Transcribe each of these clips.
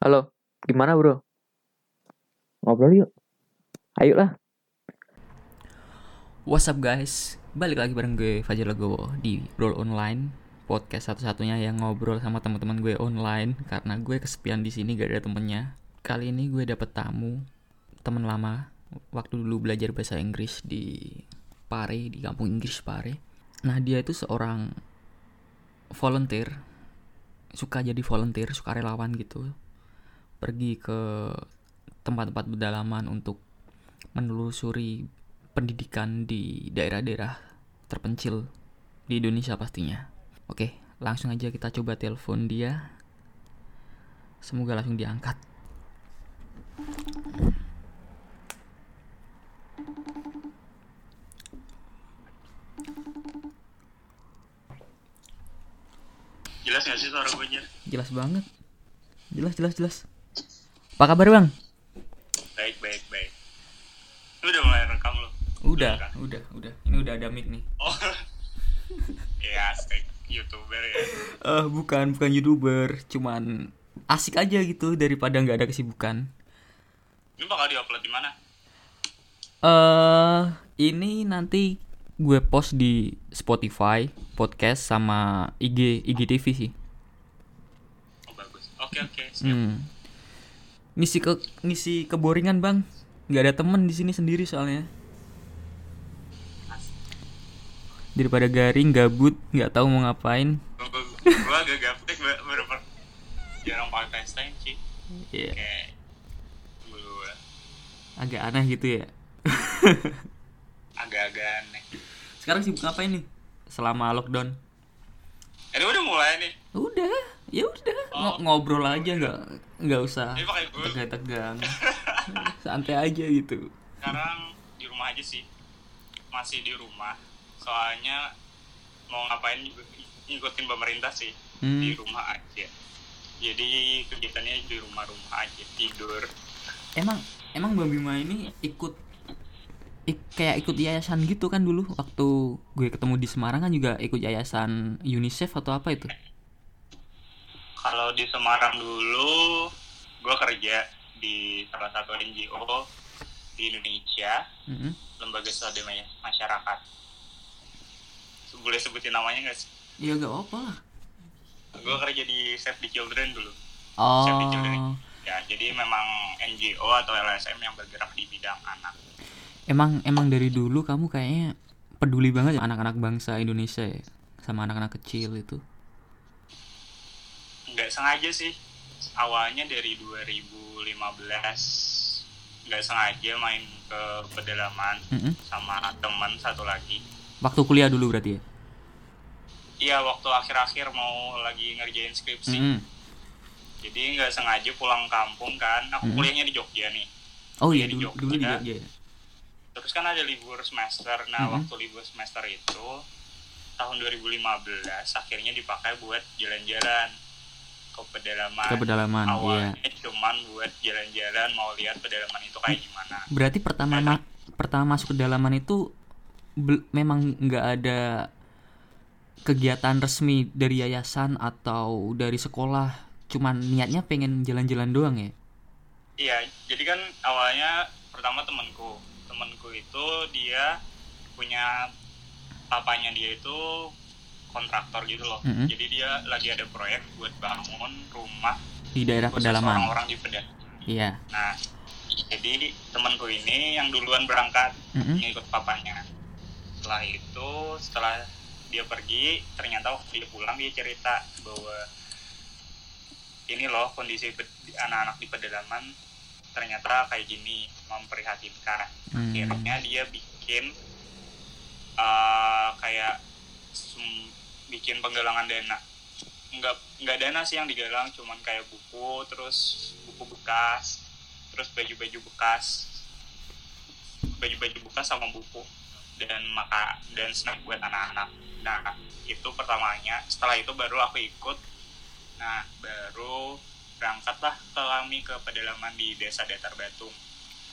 Halo, gimana bro? Ngobrol yuk. Ayo lah. What's up guys? Balik lagi bareng gue Fajar Legowo di Roll Online podcast satu-satunya yang ngobrol sama teman-teman gue online karena gue kesepian di sini gak ada temennya. Kali ini gue dapet tamu teman lama waktu dulu belajar bahasa Inggris di Pare di kampung Inggris Pare. Nah dia itu seorang volunteer suka jadi volunteer suka relawan gitu pergi ke tempat-tempat pedalaman untuk menelusuri pendidikan di daerah-daerah terpencil di Indonesia pastinya. Oke, langsung aja kita coba telepon dia. Semoga langsung diangkat. Jelas gak sih suara gue? Jelas banget. Jelas, jelas, jelas. Apa kabar bang? Baik, baik, baik Lu udah mulai rekam lu? Udah, kan? udah, udah. Ini udah ada mic nih. Oh Ya, steak youtuber ya Eh, bukan, bukan youtuber. Cuman asik aja gitu daripada nggak ada kesibukan. Ini bakal diupload di mana? eh ini nanti gue post di Spotify, podcast sama IG IGTV sih. Oh bagus Oke, oke, siap Hmm. Ngisi ke ngisi keboringan, Bang. nggak ada temen di sini sendiri soalnya. Daripada garing, gabut, nggak tahu mau ngapain. Gue agak gaptek ber- Jarang pakai FaceTime sih Iya, Kayak Gue agak aneh gitu ya. agak-agak aneh Sekarang sibuk ngapain nih? Selama lockdown. Ini udah mulai nih Udah, ya udah Oh. Ngo- ngobrol aja nggak nggak usah tegang-tegang. Santai aja gitu. Sekarang di rumah aja sih Masih di rumah Soalnya Mau ngapain ngikutin pemerintah sih Hmm. di rumah aja jadi kegiatannya di rumah-rumah aja tidur Emang emang Bang Bima ini ikut ik- kayak ikut yayasan gitu kan dulu waktu gue ketemu di Semarang kan juga ikut yayasan UNICEF atau apa itu? Kalau di Semarang dulu gue kerja di salah satu NGO di Indonesia Mm-mm. lembaga swadaya Ma- masyarakat boleh sebutin namanya nggak sih Ya gak apa lah. gue kerja di Save the Children dulu Oh. Save the Children ya jadi memang NGO atau LSM yang bergerak di bidang anak Emang emang dari dulu kamu kayaknya peduli banget ya anak-anak bangsa Indonesia ya sama anak-anak kecil itu. Nggak sengaja sih awalnya dari 2015 nggak sengaja main ke pedalaman Mm-mm. sama teman satu lagi Waktu kuliah dulu berarti ya? iya waktu akhir-akhir mau lagi ngerjain skripsi Mm-mm. jadi nggak sengaja pulang kampung kan aku Mm-mm. kuliahnya di Jogja nih Oh iya dulu Jogja. dulu di Jogja. ya? terus kan ada libur semester nah Mm-mm. waktu libur semester itu tahun 2015 akhirnya dipakai buat jalan-jalan ke pedalaman Ke pedalaman, iya. awalnya cuman buat jalan-jalan mau lihat pedalaman itu kayak gimana Berarti pertama ma- pertama masuk ke dalaman itu memang nggak ada kegiatan resmi dari yayasan atau dari sekolah, cuman niatnya pengen jalan-jalan doang ya? Iya, jadi kan awalnya pertama temanku, temanku itu dia punya papanya dia itu kontraktor gitu loh. Mm-mm. Jadi dia lagi ada proyek buat bangun rumah Di daerah pedalaman. orang-orang di pedalaman. Iya. Nah, jadi temanku ini yang duluan berangkat Mm-mm. ngikut papanya. Setelah itu, setelah dia pergi, ternyata waktu dia pulang dia cerita bahwa ini loh kondisi anak-anak di pedalaman ternyata kayak gini memprihatinkan. Hmm. Akhirnya dia bikin eh, kayak bikin penggalangan dana. Enggak enggak dana sih yang digalang, cuman kayak buku, terus buku bekas, terus baju-baju bekas, baju-baju bekas sama buku dan maka dan snack buat anak-anak. Nah itu pertamanya. Setelah itu baru aku ikut. Nah baru berangkatlah kami ke pedalaman di desa Datar Batung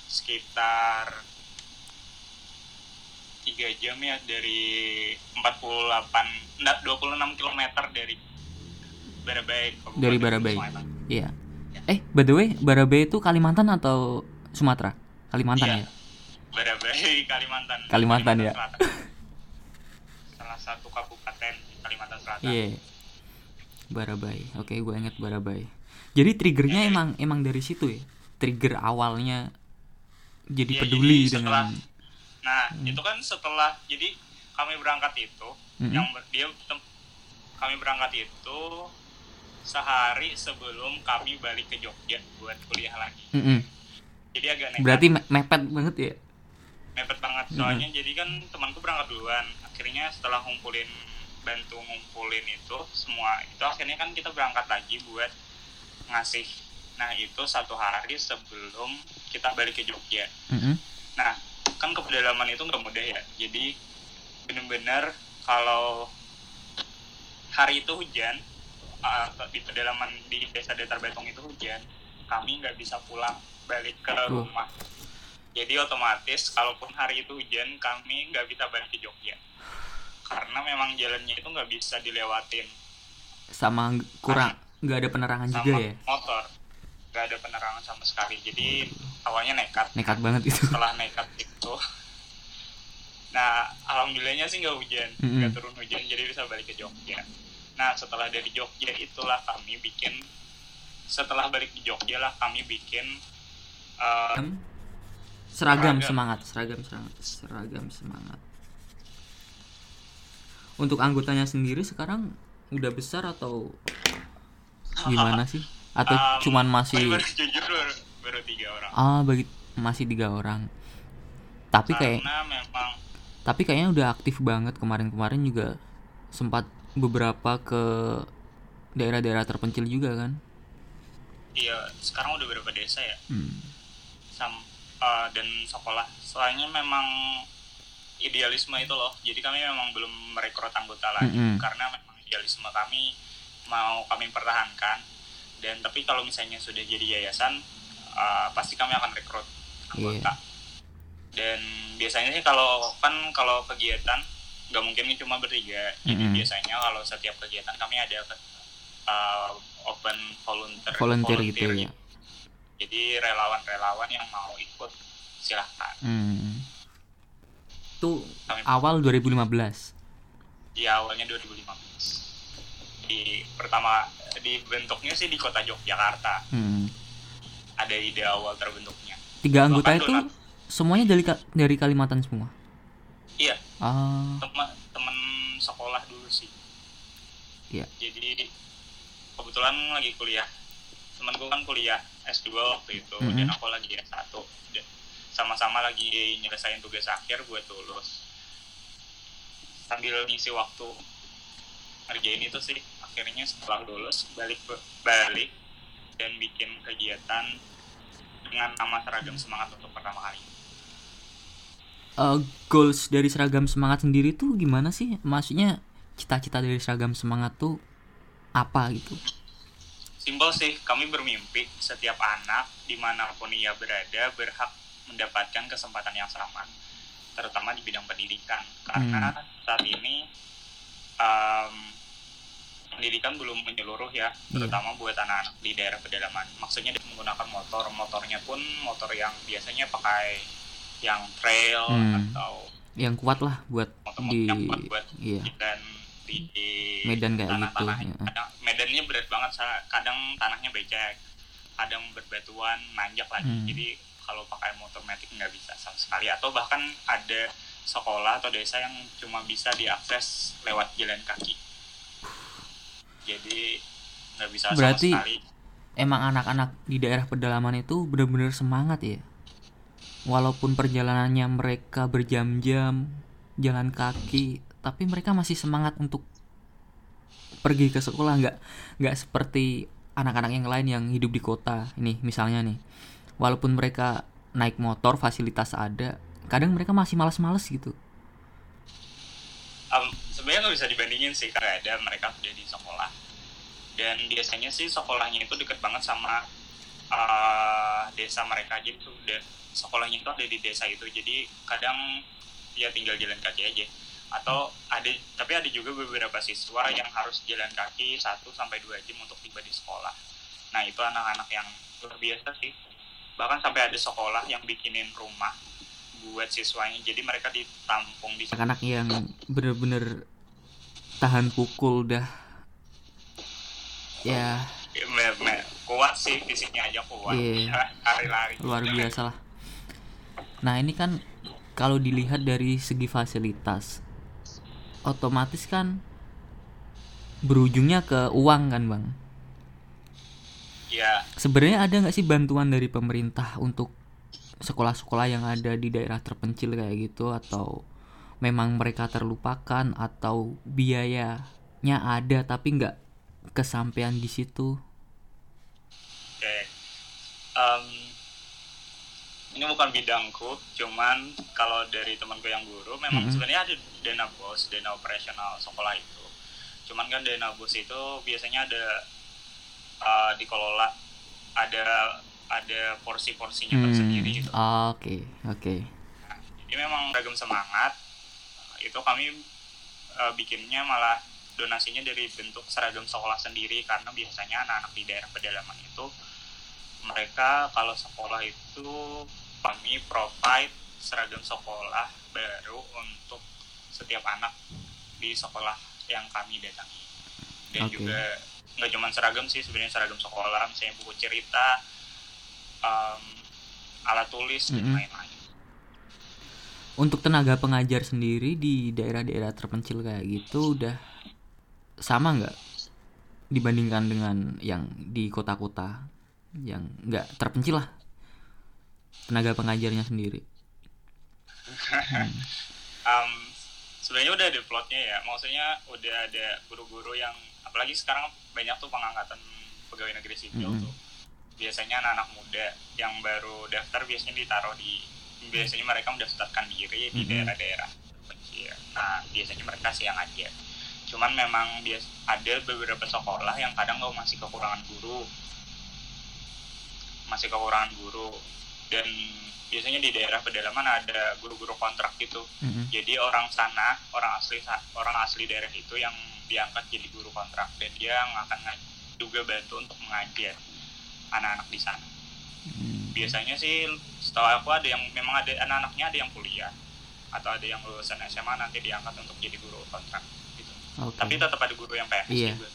sekitar tiga jam ya dari 48 enggak 26 km dari Barabai Dari Barabai. Iya. Ya. Eh, by the way, Barabai itu Kalimantan atau Sumatera? Kalimantan Iya. ya? Barabai Kalimantan Kalimantan, ya. Selatan. salah satu kabupaten Kalimantan Selatan Iya. Barabai. Oke, gue inget Barabai. Jadi triggernya Iya. emang emang dari situ ya. Trigger awalnya jadi Iya, peduli jadi setelah- dengan nah itu kan setelah jadi kami berangkat itu Mm-mm. yang ber- dia tem- kami berangkat itu sehari sebelum kami balik ke Jogja buat kuliah lagi Mm-mm. jadi agak nekat Berarti me- mepet banget ya. mepet banget soalnya jadi kan temanku berangkat duluan akhirnya setelah ngumpulin bantu ngumpulin itu semua itu akhirnya kan kita berangkat lagi buat ngasih nah itu satu hari sebelum kita balik ke Jogja Mm-mm. nah kan ke pedalaman itu nggak mudah ya. Jadi bener-bener kalau hari itu hujan uh, di pedalaman di desa Datar Betong itu hujan kami nggak bisa pulang balik ke rumah. Jadi otomatis kalaupun hari itu hujan kami nggak bisa balik ke Jogja. Karena memang jalannya itu nggak bisa dilewatin. Sama ng- kurang nggak ada penerangan sama juga ya. motor nggak ada penerangan sama sekali jadi awalnya nekat Nekat banget itu. setelah nekat itu nah alhamdulillahnya sih nggak hujan nggak turun hujan jadi bisa balik ke Jogja nah setelah dari Jogja itulah kami bikin setelah balik di Jogja lah kami bikin eh, seragam Seragam. semangat, seragam semangat, seragam semangat. Untuk anggotanya sendiri sekarang udah besar atau gimana sih? Atau um, cuman masih baru, jujur baru, baru tiga orang ah bagi masih tiga orang. Tapi kayak karena memang tapi kayaknya udah aktif banget kemarin-kemarin juga sempat beberapa ke daerah-daerah terpencil juga kan. iya sekarang udah berapa desa ya Hmm. sam eh, dan sekolah soalnya memang idealisme itu loh jadi kami memang belum merekrut anggota lagi Mm-mm. karena memang idealisme kami mau kami pertahankan dan tapi kalau misalnya sudah jadi yayasan eh, pasti kami akan rekrut anggota dan biasanya sih kalau kan kalau kegiatan nggak mungkin cuma bertiga jadi Mm-mm. biasanya kalau setiap kegiatan kami ada eh, open volunteer Volunteer gitu ya. jadi relawan-relawan yang mau ikut silahkan Hmm. Tuh kami awal 2015. ya awalnya 2015 di pertama dibentuknya sih di kota Yogyakarta Hmm. ada ide awal terbentuknya Tiga anggota Bahkan itu donat. semuanya dari dari Kalimantan semua. iya Ah, teman temen sekolah dulu sih Iya. jadi kebetulan lagi kuliah temanku kan kuliah S2 waktu itu Mhm. dan aku lagi S1 Dan sama-sama lagi nyelesain tugas akhir buat lulus sambil ngisi waktu ngerjain itu sih akhirnya setelah lulus balik balik dan bikin kegiatan dengan nama seragam semangat untuk pertama kali eh, goals dari seragam semangat sendiri tuh gimana sih? Maksudnya cita-cita dari seragam semangat tuh apa gitu? Simpel sih, kami bermimpi setiap anak di mana pun ia berada berhak mendapatkan kesempatan yang sama, terutama di bidang pendidikan. Karena saat ini em, pendidikan belum menyeluruh ya, terutama buat anak-anak di daerah pedalaman. Maksudnya dia menggunakan motor, motornya pun motor yang biasanya pakai yang trail Hmm. atau Yang kuat lah buat motor-motor di yang kuat buat iya dan di, di Medan kayak gitu. tanah-tanah ya. kadang medannya berat banget kadang tanahnya becek kadang berbatuan nanjak lagi Hmm. jadi kalau pakai motor metik nggak bisa sama sekali atau bahkan ada sekolah atau desa yang cuma bisa diakses lewat jalan kaki jadi nggak bisa Berarti- sama sekali Emang anak-anak di daerah pedalaman itu bener-bener semangat ya. Walaupun perjalanannya mereka berjam-jam jalan kaki, tapi mereka masih semangat untuk pergi ke sekolah nggak nggak seperti anak-anak yang lain yang hidup di kota. Ini misalnya nih, walaupun mereka naik motor fasilitas ada, kadang mereka masih malas-males gitu. Sebenarnya nggak bisa dibandingin sih karena ada mereka sudah di sekolah. Dan biasanya sih sekolahnya itu deket banget sama uh, desa mereka jadi tuh udah sekolahnya itu ada di desa itu jadi kadang ya tinggal jalan kaki aja. Atau ada tapi ada juga beberapa siswa yang harus jalan kaki 1 sampai dua jam untuk tiba di sekolah. Nah itu anak-anak yang luar biasa sih. Bahkan sampai ada sekolah yang bikinin rumah buat siswanya jadi mereka ditampung di anak-anak yang bener-bener tahan pukul dah. Ya. Me- kuat sih fisiknya aja kuat. Iya. lari-lari luar biasa lah. Nah ini kan kalau dilihat dari segi fasilitas otomatis kan berujungnya ke uang kan bang? Ya sebenarnya ada nggak sih bantuan dari pemerintah untuk sekolah-sekolah yang ada di daerah terpencil kayak gitu atau memang mereka terlupakan atau biayanya ada tapi nggak kesampaian di situ? Oke. Em, ini bukan bidangku cuman kalau dari temanku yang guru memang Mhm. sebenarnya ada dana bos dana operasional sekolah itu. Cuman kan dana bos itu biasanya ada eh, dikelola ada ada porsi-porsinya Hmm, tersendiri gitu. Oke oke. Jadi memang ragam semangat itu kami eh, bikinnya malah donasinya dari bentuk seragam sekolah sendiri karena biasanya anak-anak di daerah pedalaman itu mereka kalau sekolah itu kami provide seragam sekolah baru untuk setiap anak di sekolah yang kami datangi dan Oke. juga nggak cuma seragam sih sebenarnya seragam sekolah misalnya buku cerita em, alat tulis dan Mm-mm. lain-lain untuk tenaga pengajar sendiri di daerah-daerah terpencil kayak gitu udah sama nggak dibandingkan dengan yang di kota-kota yang nggak terpencil lah? Tenaga pengajarnya sendiri. Um, sebenarnya udah ada plotnya ya. Maksudnya udah ada guru-guru yang apalagi sekarang banyak tuh pengangkatan pegawai negeri sipil Mhm. tuh. Biasanya anak-anak muda yang baru daftar biasanya ditaruh di biasanya mereka mendaftarkan diri di Mhm. daerah-daerah nah biasanya mereka siang aja. Cuman memang bias ada beberapa sekolah yang kadang nggak masih kekurangan guru. Masih kekurangan guru. Dan biasanya di daerah pedalaman ada guru-guru kontrak gitu. Mm-mm. jadi orang sana orang asli orang asli daerah itu yang diangkat jadi guru kontrak. Dan dia yang akan juga bantu untuk mengajar anak-anak di sana. Hmm. Biasanya sih setahu aku ada yang memang ada anak-anaknya ada yang kuliah atau ada yang lulusan SMA nanti diangkat untuk jadi guru kontrak gitu. Oke. Tapi tetap ada guru yang PNS Iya. juga.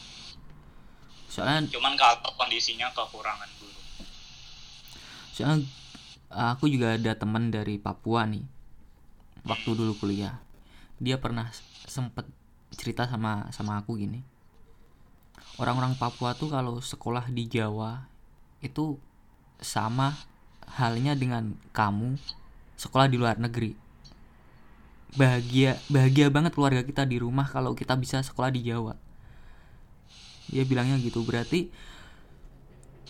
Soalnya cuman kalau kondisinya kekurangan guru. Soalnya aku juga ada teman dari Papua nih waktu dulu kuliah. Dia pernah sempet cerita sama sama aku gini. Orang-orang Papua tuh kalau sekolah di Jawa itu sama halnya dengan kamu sekolah di luar negeri. Bahagia bahagia banget keluarga kita di rumah kalau kita bisa sekolah di Jawa. Dia bilangnya gitu. Berarti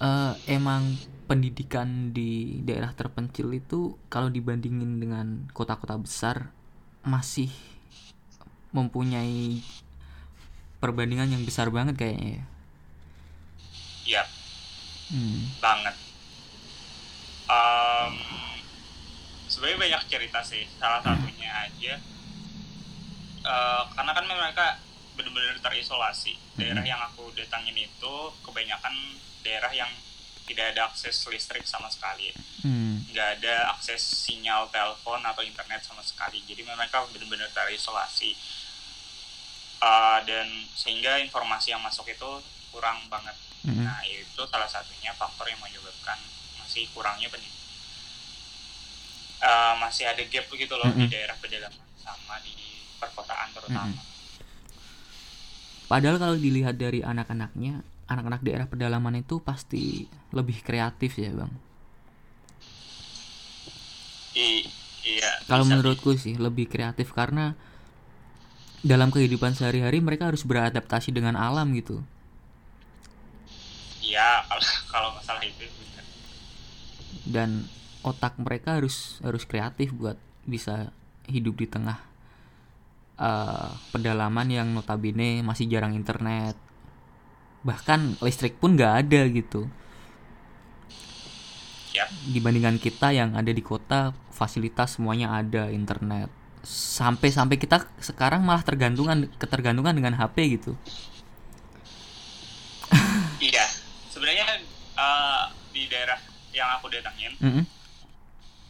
eh, emang pendidikan di daerah terpencil itu kalau dibandingin dengan kota-kota besar masih mempunyai perbandingan yang besar banget kayaknya ya. ya Hmm. banget Em, sebenarnya banyak cerita sih salah satunya aja. Eh, karena kan mereka benar-benar terisolasi. Daerah yang aku datangin itu kebanyakan daerah yang tidak ada akses listrik sama sekali. Hmm. nggak ada akses sinyal telepon atau internet sama sekali. Jadi mereka benar-benar terisolasi. Eh, dan sehingga informasi yang masuk itu kurang banget. Nah, itu salah satunya faktor yang menyebabkan masih kurangnya pendidikan. Eh, masih ada gap begitu loh di Mm-mm. daerah pedalaman sama di perkotaan terutama. Padahal kalau dilihat dari anak-anaknya, anak-anak daerah pedalaman itu pasti lebih kreatif ya bang. I- iya. Kalau menurutku sih lebih kreatif karena dalam kehidupan sehari-hari mereka harus beradaptasi dengan alam gitu. di- Iya, kalau kalau masalah itu. Dan otak mereka harus harus kreatif buat bisa hidup di tengah eh, pedalaman yang notabene masih jarang internet bahkan listrik pun nggak ada gitu Yap. dibandingkan kita yang ada di kota fasilitas semuanya ada internet sampai sampai kita sekarang malah tergantungan ketergantungan dengan HP gitu Iya. Sebenarnya yang aku datangin Mm-mm.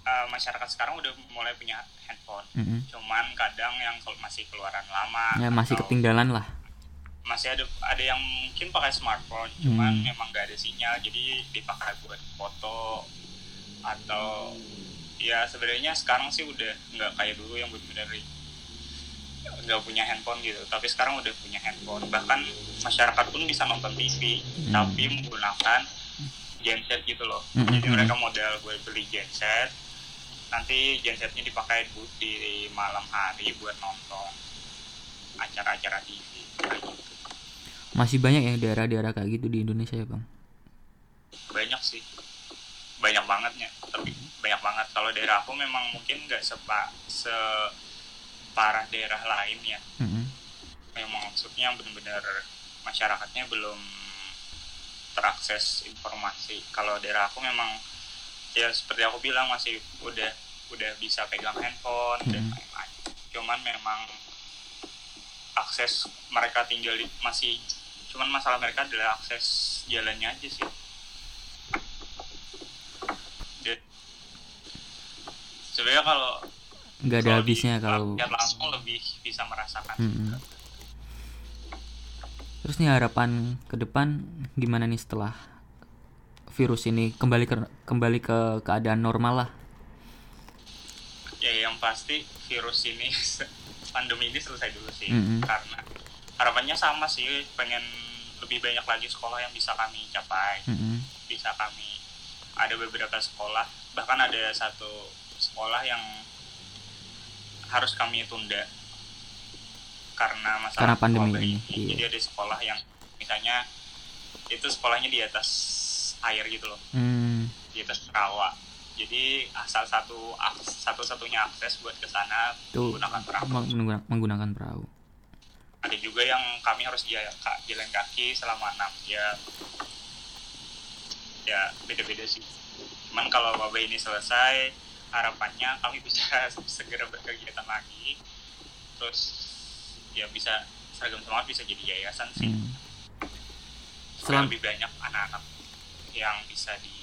eh, masyarakat sekarang udah mulai punya handphone Mm-mm. cuman kadang yang masih keluaran lama ya masih ketinggalan lah masih ada ada yang mungkin pakai smartphone cuman Hmm. memang gak ada sinyal jadi dipakai buat foto atau ya sebenarnya sekarang sih udah nggak kayak dulu yang benar-benar nggak punya handphone gitu tapi sekarang udah punya handphone bahkan masyarakat pun bisa nonton TV Hmm. tapi menggunakan genset gitu loh. Hmm, jadi hmm, mereka modal gue beli genset. Nanti gensetnya dipakai bu- di malam hari buat nonton acara-acara TV gitu. masih banyak ya daerah-daerah kayak gitu di Indonesia ya bang? Banyak sih. Banyak bangetnya. Tapi banyak banget. Kalau daerah aku memang mungkin nggak sepa separah daerah lain ya. Mm-mm. memang maksudnya benar-benar masyarakatnya belum terakses informasi kalau daerah aku memang ya seperti aku bilang masih udah udah bisa pegang handphone dan Mhm. lain-lain cuman memang akses mereka tinggal di masih cuman masalah mereka adalah akses jalannya aja sih Dan sebenarnya kalau nggak ada habisnya kalau lihat langsung lebih bisa merasakan Mm-mm. Terus nih harapan ke depan gimana nih setelah virus ini kembali ke kembali ke keadaan normal lah ya yang pasti virus ini pandemi ini selesai dulu sih Mm-mm. karena harapannya sama sih pengen lebih banyak lagi sekolah yang bisa kami capai Mm-mm. bisa kami ada beberapa sekolah bahkan ada satu sekolah yang harus kami tunda karena masalah Karena pandemi wabah ini, iya. jadi ada sekolah yang misalnya itu sekolahnya di atas air gitu loh. Hmm, di atas rawa. Jadi asal satu satu satunya akses buat ke sana menggunakan perahu. menggunakan, menggunakan perahu. Ada juga yang kami harus jalan, jalan kaki selama 6 jam ya beda-beda sih. Cuman kalau wabah ini selesai harapannya kami bisa segera berkegiatan lagi. Terus ya bisa seragam semangat bisa jadi yayasan sih Hmm. Selam- lebih banyak anak-anak yang bisa di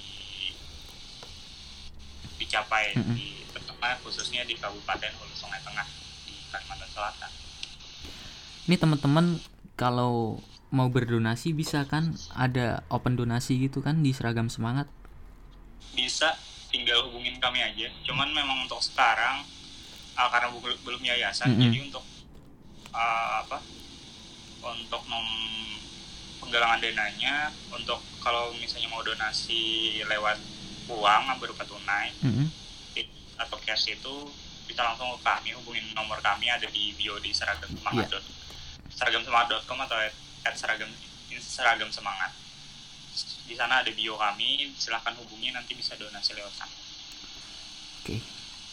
dicapai Mm-mm. di terutama khususnya di Kabupaten Hulu Sungai Tengah di Kalimantan Selatan Ini teman-teman kalau mau berdonasi bisa kan ada open donasi gitu kan di seragam semangat. bisa tinggal hubungin kami aja cuman memang untuk sekarang uh, karena belum yayasan Mm-mm. jadi untuk uh, apa untuk nom penggalangan dananya untuk kalau misalnya mau donasi lewat uang berupa tunai Mm-mm. di- atau cash itu bisa langsung ke kami hubungin nomor kami ada di bio di seragam semangat dot seragam semangat.com atau at, at seragam seragam semangat di sana ada bio kami silahkan hubungi nanti bisa donasi lewat sana Oke.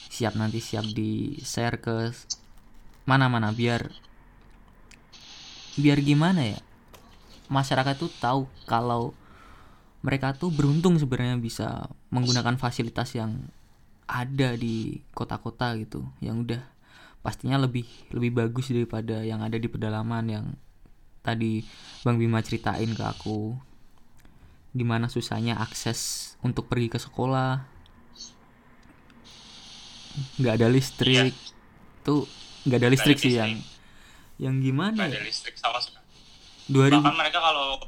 Siap nanti siap di share ke mana-mana biar biar gimana ya? Masyarakat tuh tahu kalau mereka tuh beruntung sebenarnya bisa menggunakan fasilitas yang ada di kota-kota gitu. Yang udah pastinya lebih lebih bagus daripada yang ada di pedalaman yang tadi Bang Bima ceritain ke aku. Gimana susahnya akses untuk pergi ke sekolah. Nggak ada listrik. Tuh nggak ada listrik sih yang yang gimana ada ya? listrik sama sekali. 2000 bahkan mereka kalau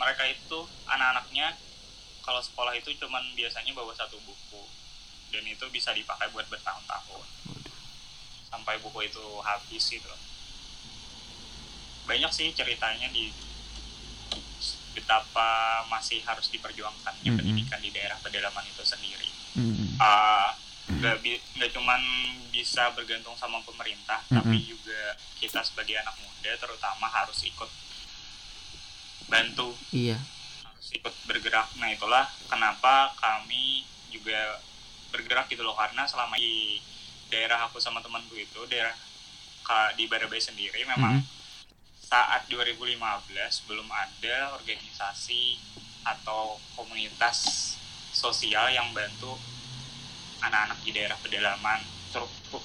mereka itu anak-anaknya kalau sekolah itu cuman biasanya bawa satu buku. Dan itu bisa dipakai buat bertahun-tahun. Sampai buku itu habis gitu banyak sih ceritanya di betapa masih harus diperjuangkannya Mm-mm. pendidikan di daerah pedalaman itu sendiri. Mm, Ah, nggak bi- nggak cuman bisa bergantung sama pemerintah tapi Mm-mm. juga kita sebagai anak muda terutama harus ikut bantu iya harus ikut bergerak nah itulah kenapa kami juga bergerak gitu loh karena selama di daerah aku sama temanku itu daerah di Barabai sendiri memang Mm-mm. saat 2015 belum ada organisasi atau komunitas sosial yang bantu anak-anak di daerah pedalaman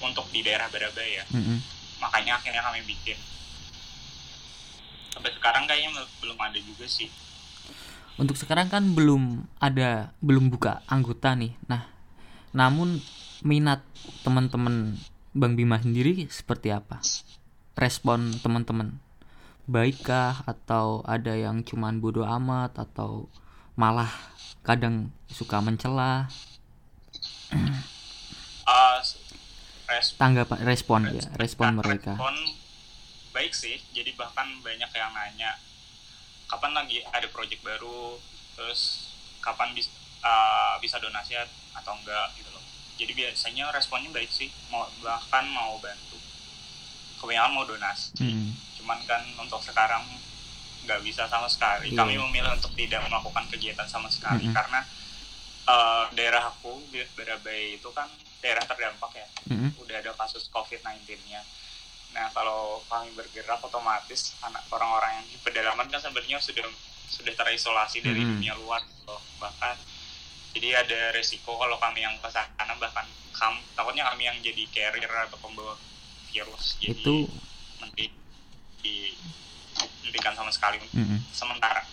untuk di daerah Barabai ya. Mm-mm. makanya akhirnya kami bikin. Sampai sekarang kayaknya belum ada juga sih. Untuk sekarang kan belum ada belum buka anggota nih. Nah namun minat teman-teman Bang Bima sendiri seperti apa? Respon teman-teman? Baikkah atau ada yang cuman bodoh amat atau malah kadang suka mencela Uh, res- tanggapan respon ya respon Nah, mereka. respon baik sih. Jadi bahkan banyak yang nanya kapan lagi ada project baru? Terus kapan bis, uh, bisa donasi atau enggak? Gitu loh. Jadi biasanya responnya baik sih. Mau bahkan mau bantu. Kebanyakan mau donasi. Hmm, cuman kan untuk sekarang nggak bisa sama sekali. Iya. kami memilih untuk tidak melakukan kegiatan sama sekali Mm-mm. karena uh, daerah aku Berabai itu kan daerah terdampak ya mm-mm, udah ada kasus COVID-19-nya. Nah, kalau kami bergerak otomatis anak orang-orang yang di pedalaman kan sebenarnya sudah sudah terisolasi dari Mhm. dunia luar loh. Bahkan jadi ada resiko kalau kami yang ke sana bahkan kam, takutnya kami yang jadi carrier atau pembawa virus. Jadi itu nanti dihentikan sama sekali mm-mm. sementara.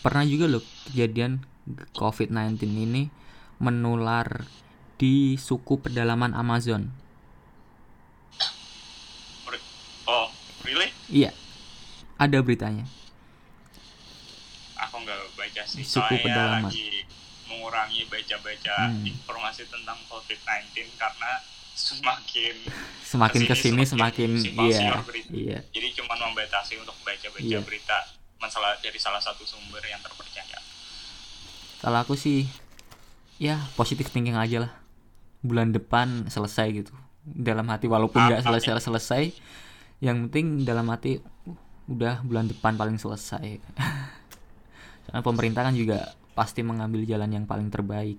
Pernah juga loh kejadian COVID-19 ini menular di suku pedalaman Amazon. Oh, really? Iya, ada beritanya. aku nggak baca sih Suku soalnya pedalaman. lagi mengurangi baca-baca Hmm. informasi tentang COVID-19 karena semakin Semakin Ke sini ke sini semakin semakin iya, iya. jadi cuma membatasi untuk baca-baca Iya. berita masalah dari salah satu sumber yang terpercaya Kalau aku sih ya positif thinking aja lah. Bulan depan selesai gitu. Dalam hati walaupun nggak Ah, ah, selesai selesai, yang penting dalam hati "Uh, udah bulan depan paling selesai. Karena pemerintah kan juga pasti mengambil jalan yang paling terbaik.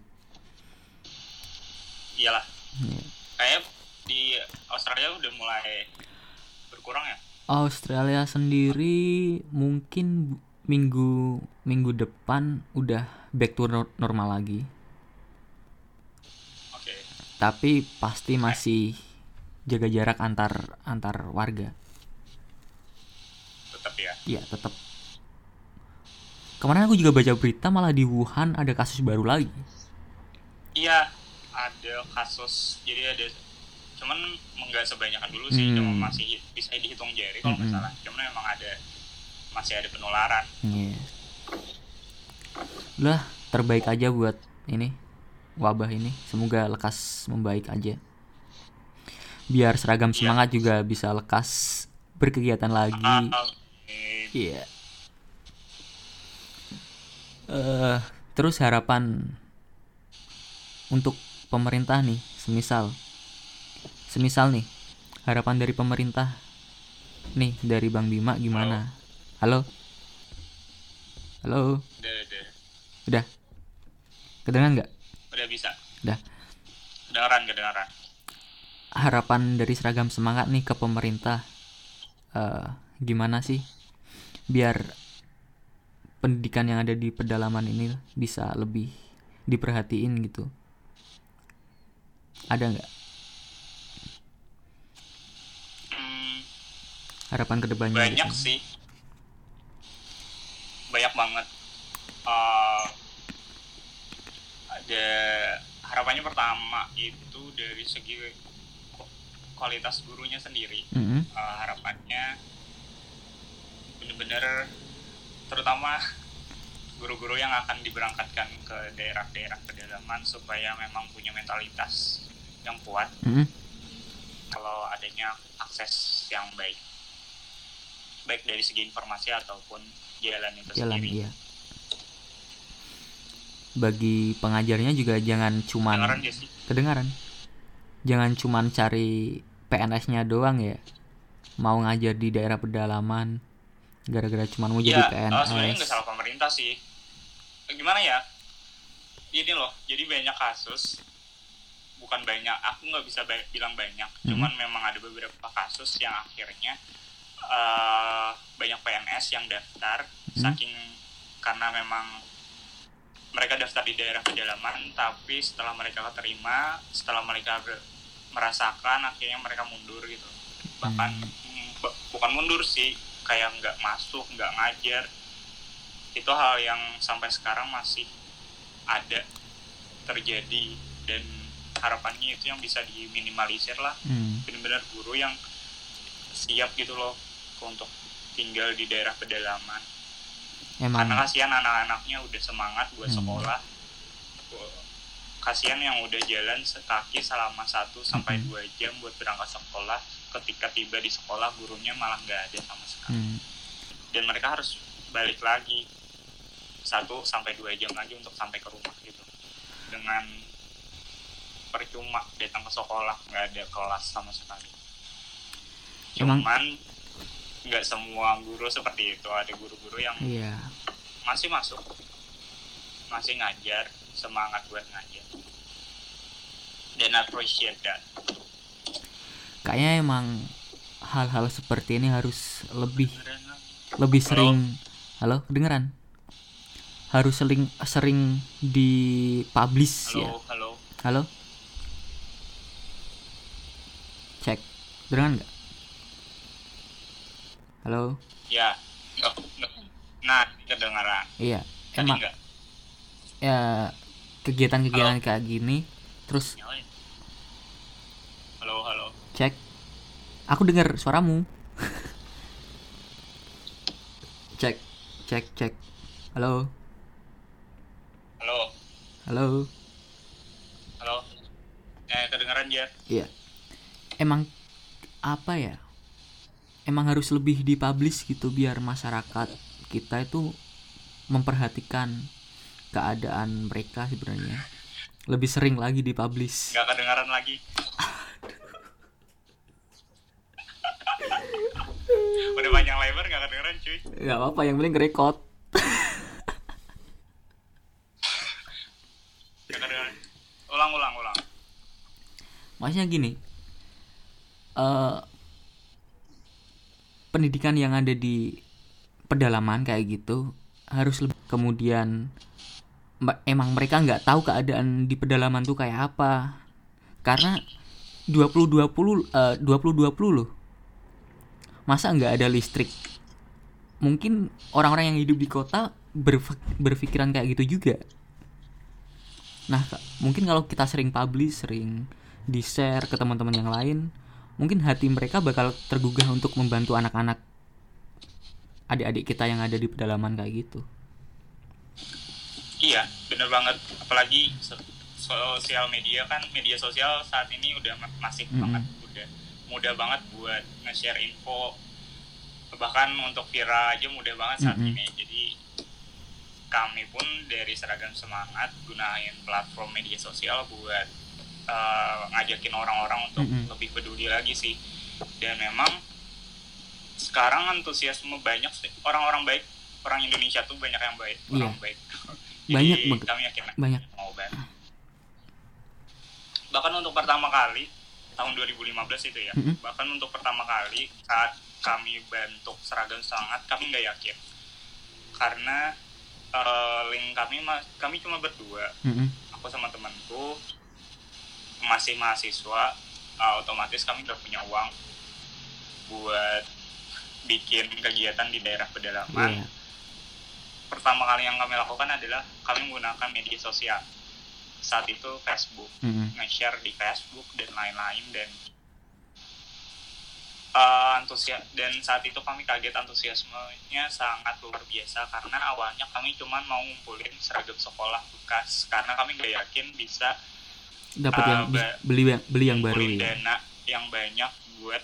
iyalah Iya. kayak di Australia udah mulai berkurang ya Australia sendiri mungkin minggu minggu depan udah back to nor- normal lagi. oke Tapi pasti masih jaga jarak antar antar warga. tetap ya Iya, tetap. Kemarin aku juga baca berita malah di Wuhan ada kasus baru lagi. iya ada kasus jadi ada cuman nggak sebanyakan dulu sih Hmm. cuma masih bisa dihitung jari kalau nggak Mm-mm. salah cuman memang ada masih ada penularan Iya. Udah, terbaik aja buat ini wabah ini. Semoga lekas membaik aja. Biar seragam Iya. semangat juga bisa lekas berkegiatan lagi. Ah, Iya. Eh, terus harapan untuk pemerintah nih, semisal, semisal nih, harapan dari pemerintah, nih dari Bang Bima gimana? Halo, halo, udah, udah, udah, kedengeran nggak? udah bisa Udah. kedengaran kedengaran Harapan dari seragam semangat nih ke pemerintah, eh, gimana sih? Biar pendidikan yang ada di pedalaman ini bisa lebih diperhatiin gitu. Ada nggak Hmm, harapan ke depannya? banyak gitu? sih banyak banget Eh, ada harapannya pertama itu dari segi ku- kualitas gurunya sendiri Mm-mm. Eh, harapannya bener-bener terutama guru-guru yang akan diberangkatkan ke daerah-daerah pedalaman supaya memang punya mentalitas yang kuat Mm-mm. kalau adanya akses yang baik baik dari segi informasi ataupun jalan itu Jalan sendiri iya. Bagi pengajarnya juga jangan cuman Kedengaran sih kedengaran. Jangan cuman cari PNS-nya doang ya. Mau ngajar di daerah pedalaman gara-gara cuman mau jadi ya sebenarnya PNS. nggak salah pemerintah sih gimana ya ini loh jadi banyak kasus bukan banyak aku nggak bisa ba- bilang banyak cuman memang ada beberapa kasus yang akhirnya eh, banyak PNS yang daftar Mhm. saking karena memang mereka daftar di daerah pedalaman tapi setelah mereka terima setelah mereka merasakan akhirnya mereka mundur gitu bahkan Hmm. mm, bu- bukan mundur sih kayak nggak masuk nggak ngajar itu hal yang sampai sekarang masih ada terjadi dan harapannya itu yang bisa diminimalisir lah Hmm. benar-benar guru yang siap gitu loh untuk tinggal di daerah pedalaman Emang karena kasihan anak-anaknya udah semangat buat Hmm. sekolah kasihan yang udah jalan sekaki selama 1 sampai Mhm. dua jam buat berangkat sekolah ketika tiba di sekolah gurunya malah nggak ada sama sekali hmm. dan mereka harus balik lagi satu sampai dua jam lagi untuk sampai ke rumah gitu dengan percuma datang ke sekolah nggak ada kelas sama sekali Emang- cuman nggak semua guru seperti itu. Ada guru-guru yang Iya. masih masuk masih ngajar semangat buat ngajar. Dan appreciate that. Kayaknya emang hal-hal seperti ini harus lebih Beneran. lebih sering halo kedengeran? Harus sering sering dipublish ya? halo halo. Halo? Cek. Kedengeran nggak halo? Ya. Oh, nah kedengaran. Iya emang ya kegiatan-kegiatan kayak gini terus nyalain halo halo. Cek. Aku dengar suaramu. Cek cek cek. Halo? Halo? Halo? Halo? Eh kedengaran ya? Iya. Emang apa ya? Emang harus lebih dipublish gitu biar masyarakat kita itu memperhatikan keadaan mereka sebenarnya. Lebih sering lagi dipublish. nggak kedengaran lagi udah panjang lebar nggak kedengaran cuy Gak apa-apa, yang penting nggak kedengaran ulang ulang ulang Maksudnya gini. eh pendidikan yang ada di pedalaman kayak gitu harus lebih kemudian ma- emang mereka nggak tahu keadaan di pedalaman tuh kayak apa. Karena 2020 eh, 2020 loh. Masa nggak ada listrik? Mungkin orang-orang yang hidup di kota berf- berpikiran kayak gitu juga. Nah mungkin kalau kita sering publish sering di share ke teman-teman yang lain mungkin hati mereka bakal tergugah untuk membantu anak-anak adik-adik kita yang ada di pedalaman kayak gitu Iya, bener banget. Apalagi so- sosial media kan, media sosial saat ini udah ma- masif Mm-mm. banget, udah mudah banget buat nge-share info. Bahkan untuk viral aja mudah banget saat Mm-mm. ini. Jadi kami pun dari seragam semangat gunain platform media sosial buat eh, ngajakin orang-orang untuk Mm-mm. lebih peduli lagi sih. Dan memang sekarang antusiasme banyak sih orang-orang baik, orang Indonesia tuh banyak yang baik, Iya. orang baik. Banyak Jadi banget. kami yakin banyak mau bantu. Bahkan untuk pertama kali tahun 2015 itu ya, Mm-mm. bahkan untuk pertama kali saat kami bentuk seragam semangat, kami nggak yakin karena eh, link kami kami cuma berdua, Mm-mm. aku sama temanku masih mahasiswa, eh, otomatis kami nggak punya uang buat bikin kegiatan di daerah pedalaman Iya. pertama kali yang kami lakukan adalah kami menggunakan media sosial saat itu Facebook Mm-mm. nge-share di Facebook dan lain-lain dan eh, antusias dan saat itu kami kaget antusiasmenya sangat luar biasa karena awalnya kami cuma mau ngumpulin seragam sekolah bekas karena kami nggak yakin bisa dapat Ah, yang beli yang beli yang baru ya? dana yang banyak buat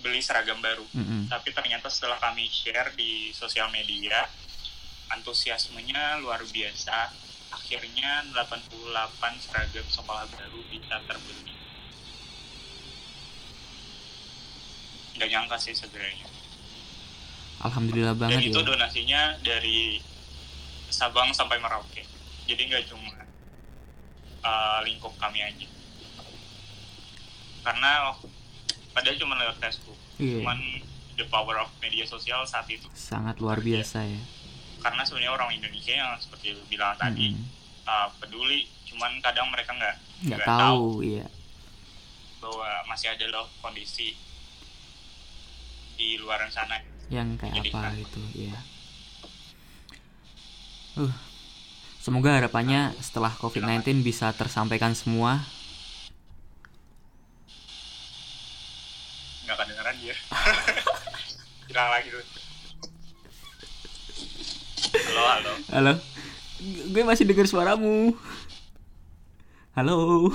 beli seragam baru. Mm-mm. tapi ternyata setelah kami share di sosial media antusiasmenya luar biasa. Akhirnya 88 seragam sekolah baru bisa terbeli. Nggak nyangka sih sebenarnya. Alhamdulillah dan banget itu ya. donasinya dari Sabang sampai Merauke. Jadi nggak cuma uh, lingkup kami aja. Karena padahal cuma lewat Facebook. Iya. cuman the power of media sosial saat itu. Sangat luar biasa ya. Karena sebenarnya orang Indonesia yang seperti lu bilang tadi Mm-mm. uh, peduli cuman kadang mereka nggak nggak tahu iya. bahwa masih ada loh kondisi di luar sana. Yang kayak Jadi apa kan. gitu ya uh semoga harapannya setelah covid-19 bisa tersampaikan semua. Nggak kedengeran dia. Hilang lagi tuh. Halo halo. Halo. Gue masih dengar suaramu. Halo.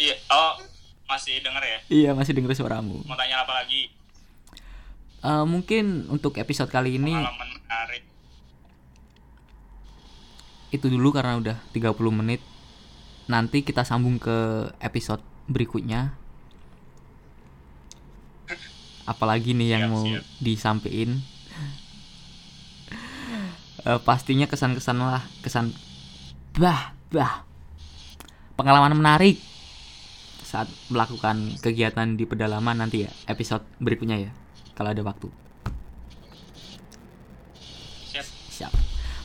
Iya oh masih denger ya? Iya masih dengar suaramu. Mau tanya apa lagi? Eh, mungkin untuk episode kali ini pengalaman menarik itu dulu karena udah 30 menit. Nanti kita sambung ke episode berikutnya. Apalagi nih yang Siap, mau siap. disampaikan. Eh, pastinya kesan-kesan lah kesan bah bah. Pengalaman menarik saat melakukan kegiatan di pedalaman nanti ya episode berikutnya ya kalau ada waktu. Siap. Siap.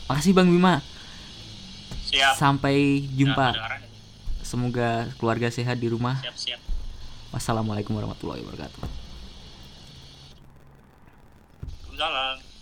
Makasih bang Bima siap. Sampai jumpa. Semoga keluarga sehat di rumah. Siap siap. Wassalamualaikum warahmatullahi wabarakatuh. Waalaikumsalam